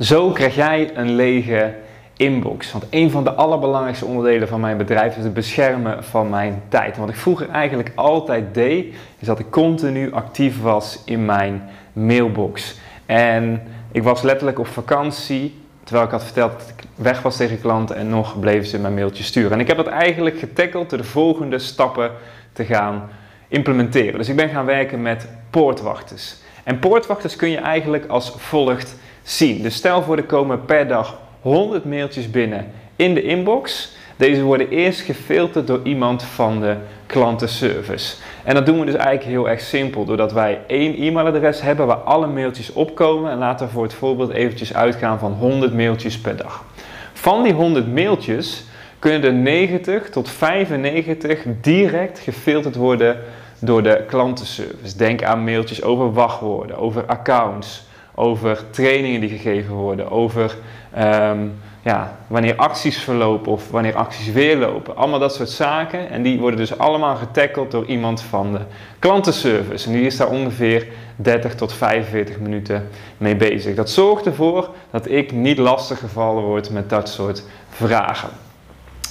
Zo krijg jij een lege inbox. Want een van de allerbelangrijkste onderdelen van mijn bedrijf is het beschermen van mijn tijd. wat ik vroeger eigenlijk altijd deed, is dat ik continu actief was in mijn mailbox. En ik was letterlijk op vakantie, terwijl ik had verteld dat ik weg was tegen klanten en nog bleven ze mijn mailtje sturen. En ik heb dat eigenlijk getackeld door de volgende stappen te gaan implementeren. Dus ik ben gaan werken met poortwachters. En poortwachters kun je eigenlijk als volgt zien. Dus stel voor er komen per dag 100 mailtjes binnen in de inbox. Deze worden eerst gefilterd door iemand van de klantenservice. En dat doen we dus eigenlijk heel erg simpel. Doordat wij één e-mailadres hebben waar alle mailtjes opkomen. En laten we voor het voorbeeld eventjes uitgaan van 100 mailtjes per dag. Van die 100 mailtjes kunnen er 90 tot 95 direct gefilterd worden door de klantenservice. Denk aan mailtjes over wachtwoorden, over accounts, over trainingen die gegeven worden, over ehm, ja, wanneer acties verlopen of wanneer acties weer lopen. Allemaal dat soort zaken. En die worden dus allemaal getackeld door iemand van de klantenservice. En die is daar ongeveer 30 tot 45 minuten mee bezig. Dat zorgt ervoor dat ik niet lastig gevallen word met dat soort vragen.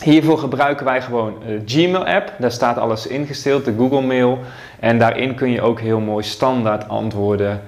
Hiervoor gebruiken wij gewoon de Gmail-app. Daar staat alles ingesteld, de Google Mail. En daarin kun je ook heel mooi standaard antwoorden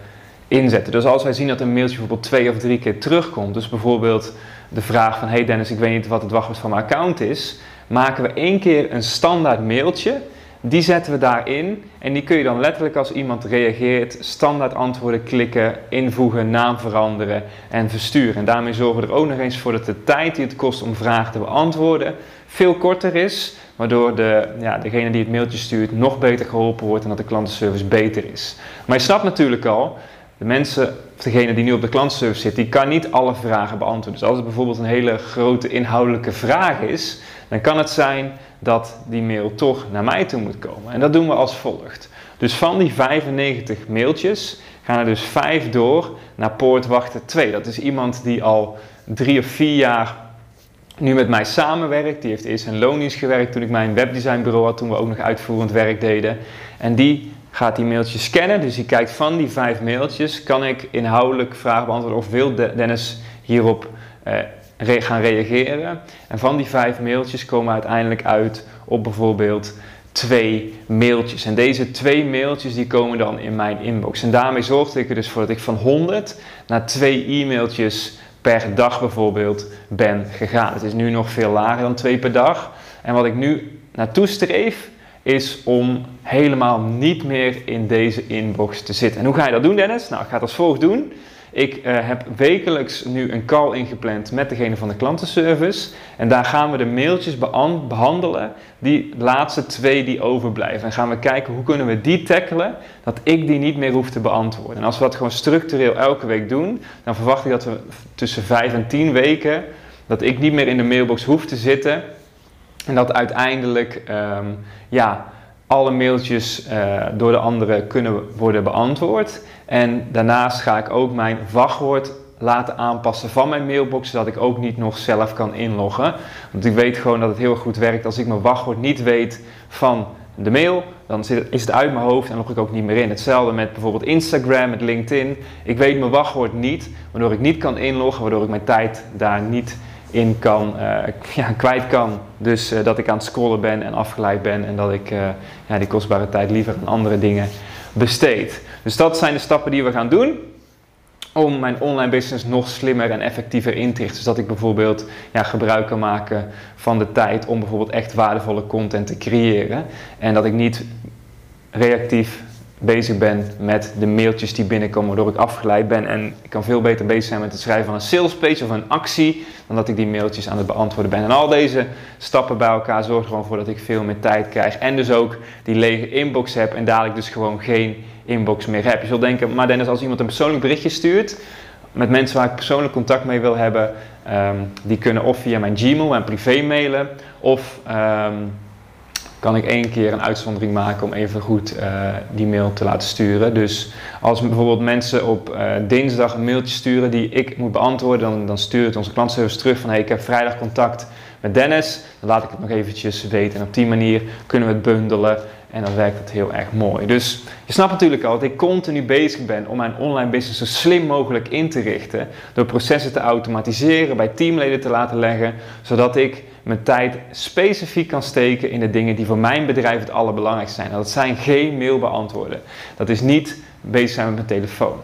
inzetten. Dus als wij zien dat een mailtje bijvoorbeeld twee of drie keer terugkomt, dus bijvoorbeeld de vraag van hey Dennis, ik weet niet wat het wachtwoord van mijn account is, maken we één keer een standaard mailtje, die zetten we daarin en die kun je dan letterlijk als iemand reageert, standaard antwoorden klikken, invoegen, naam veranderen en versturen. En daarmee zorgen we er ook nog eens voor dat de tijd die het kost om vragen te beantwoorden veel korter is, waardoor de, ja, degene die het mailtje stuurt nog beter geholpen wordt en dat de klantenservice beter is. Maar je snapt natuurlijk al, de mensen, of degene die nu op de klantenservice zit, die kan niet alle vragen beantwoorden. Dus als het bijvoorbeeld een hele grote inhoudelijke vraag is, dan kan het zijn dat die mail toch naar mij toe moet komen. En dat doen we als volgt. Dus van die 95 mailtjes gaan er dus 5 door naar poortwachter 2. Dat is iemand die al drie of vier jaar nu met mij samenwerkt. Die heeft eerst in loondienst gewerkt toen ik mijn webdesignbureau had, toen we ook nog uitvoerend werk deden. En die gaat die mailtjes scannen. Dus hij kijkt van die vijf mailtjes, kan ik inhoudelijk vragen beantwoorden of wil Dennis hierop eh, gaan reageren. En van die vijf mailtjes komen uiteindelijk uit op bijvoorbeeld twee mailtjes. En deze twee mailtjes die komen dan in mijn inbox. En daarmee zorgde ik er dus voor dat ik van 100 naar twee e-mailtjes per dag bijvoorbeeld ben gegaan. Het is nu nog veel lager dan twee per dag. En wat ik nu naartoe streef, is om helemaal niet meer in deze inbox te zitten. En hoe ga je dat doen, Dennis? Nou, ik ga het als volgt doen. Ik uh, heb wekelijks nu een call ingepland met degene van de klantenservice. En daar gaan we de mailtjes behandelen, die laatste twee die overblijven. En gaan we kijken hoe kunnen we die tackelen, dat ik die niet meer hoef te beantwoorden. En als we dat gewoon structureel elke week doen, dan verwacht ik dat we tussen vijf en tien weken, dat ik niet meer in de mailbox hoef te zitten en dat uiteindelijk ehm, ja, alle mailtjes uh, door de anderen kunnen worden beantwoord. En daarnaast ga ik ook mijn wachtwoord laten aanpassen van mijn mailbox, zodat ik ook niet nog zelf kan inloggen. Want ik weet gewoon dat het heel goed werkt. Als ik mijn wachtwoord niet weet van de mail, dan is het uit mijn hoofd en log ik ook niet meer in. Hetzelfde met bijvoorbeeld Instagram, met LinkedIn. Ik weet mijn wachtwoord niet, waardoor ik niet kan inloggen, waardoor ik mijn tijd daar niet in kan, uh, ja, kwijt kan. Dus uh, dat ik aan het scrollen ben en afgeleid ben en dat ik uh, ja, die kostbare tijd liever aan andere dingen besteed. Dus dat zijn de stappen die we gaan doen om mijn online business nog slimmer en effectiever in te richten. Dus dat ik bijvoorbeeld ja, gebruik kan maken van de tijd om bijvoorbeeld echt waardevolle content te creëren. En dat ik niet reactief bezig ben met de mailtjes die binnenkomen, waardoor ik afgeleid ben. En ik kan veel beter bezig zijn met het schrijven van een salespage of een actie, dan dat ik die mailtjes aan het beantwoorden ben. En al deze stappen bij elkaar zorgen er gewoon voor dat ik veel meer tijd krijg. En dus ook die lege inbox heb en dadelijk dus gewoon geen inbox meer heb. Je zult denken, maar Dennis, als iemand een persoonlijk berichtje stuurt met mensen waar ik persoonlijk contact mee wil hebben, ehm, die kunnen of via mijn Gmail, mijn privé mailen, of ehm, kan ik één keer een uitzondering maken om even goed uh, die mail te laten sturen. Dus als bijvoorbeeld mensen op uh, dinsdag een mailtje sturen die ik moet beantwoorden, dan, dan stuurt onze klantservice terug van hey, ik heb vrijdag contact met Dennis. Dan laat ik het nog eventjes weten. En op die manier kunnen we het bundelen en dan werkt het heel erg mooi. Dus je snapt natuurlijk al dat ik continu bezig ben om mijn online business zo slim mogelijk in te richten. Door processen te automatiseren, bij teamleden te laten leggen, zodat ik mijn tijd specifiek kan steken in de dingen die voor mijn bedrijf het allerbelangrijkste zijn. dat zijn geen mail beantwoorden. Dat is niet bezig zijn met mijn telefoon.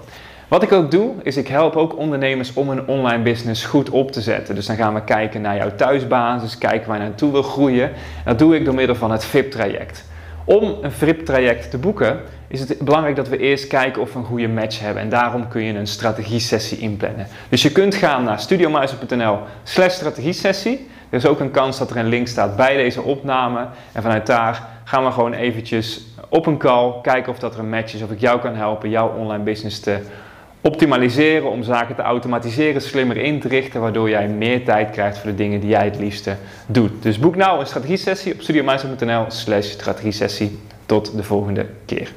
Wat ik ook doe, is ik help ook ondernemers om een online business goed op te zetten. Dus dan gaan we kijken naar jouw thuisbasis, kijken waar je naartoe wil groeien. En dat doe ik door middel van het VIP-traject. Om een VIP-traject te boeken, is het belangrijk dat we eerst kijken of we een goede match hebben. En daarom kun je een strategie-sessie inplannen. Dus je kunt gaan naar studiomuizen.nl slash strategie-sessie. Er is ook een kans dat er een link staat bij deze opname. En vanuit daar gaan we gewoon eventjes op een call kijken of dat er een match is. Of ik jou kan helpen jouw online business te optimaliseren. Om zaken te automatiseren, slimmer in te richten. Waardoor jij meer tijd krijgt voor de dingen die jij het liefste doet. Dus boek nou een strategie-sessie op studiomeister.nl slash strategie-sessie. Tot de volgende keer.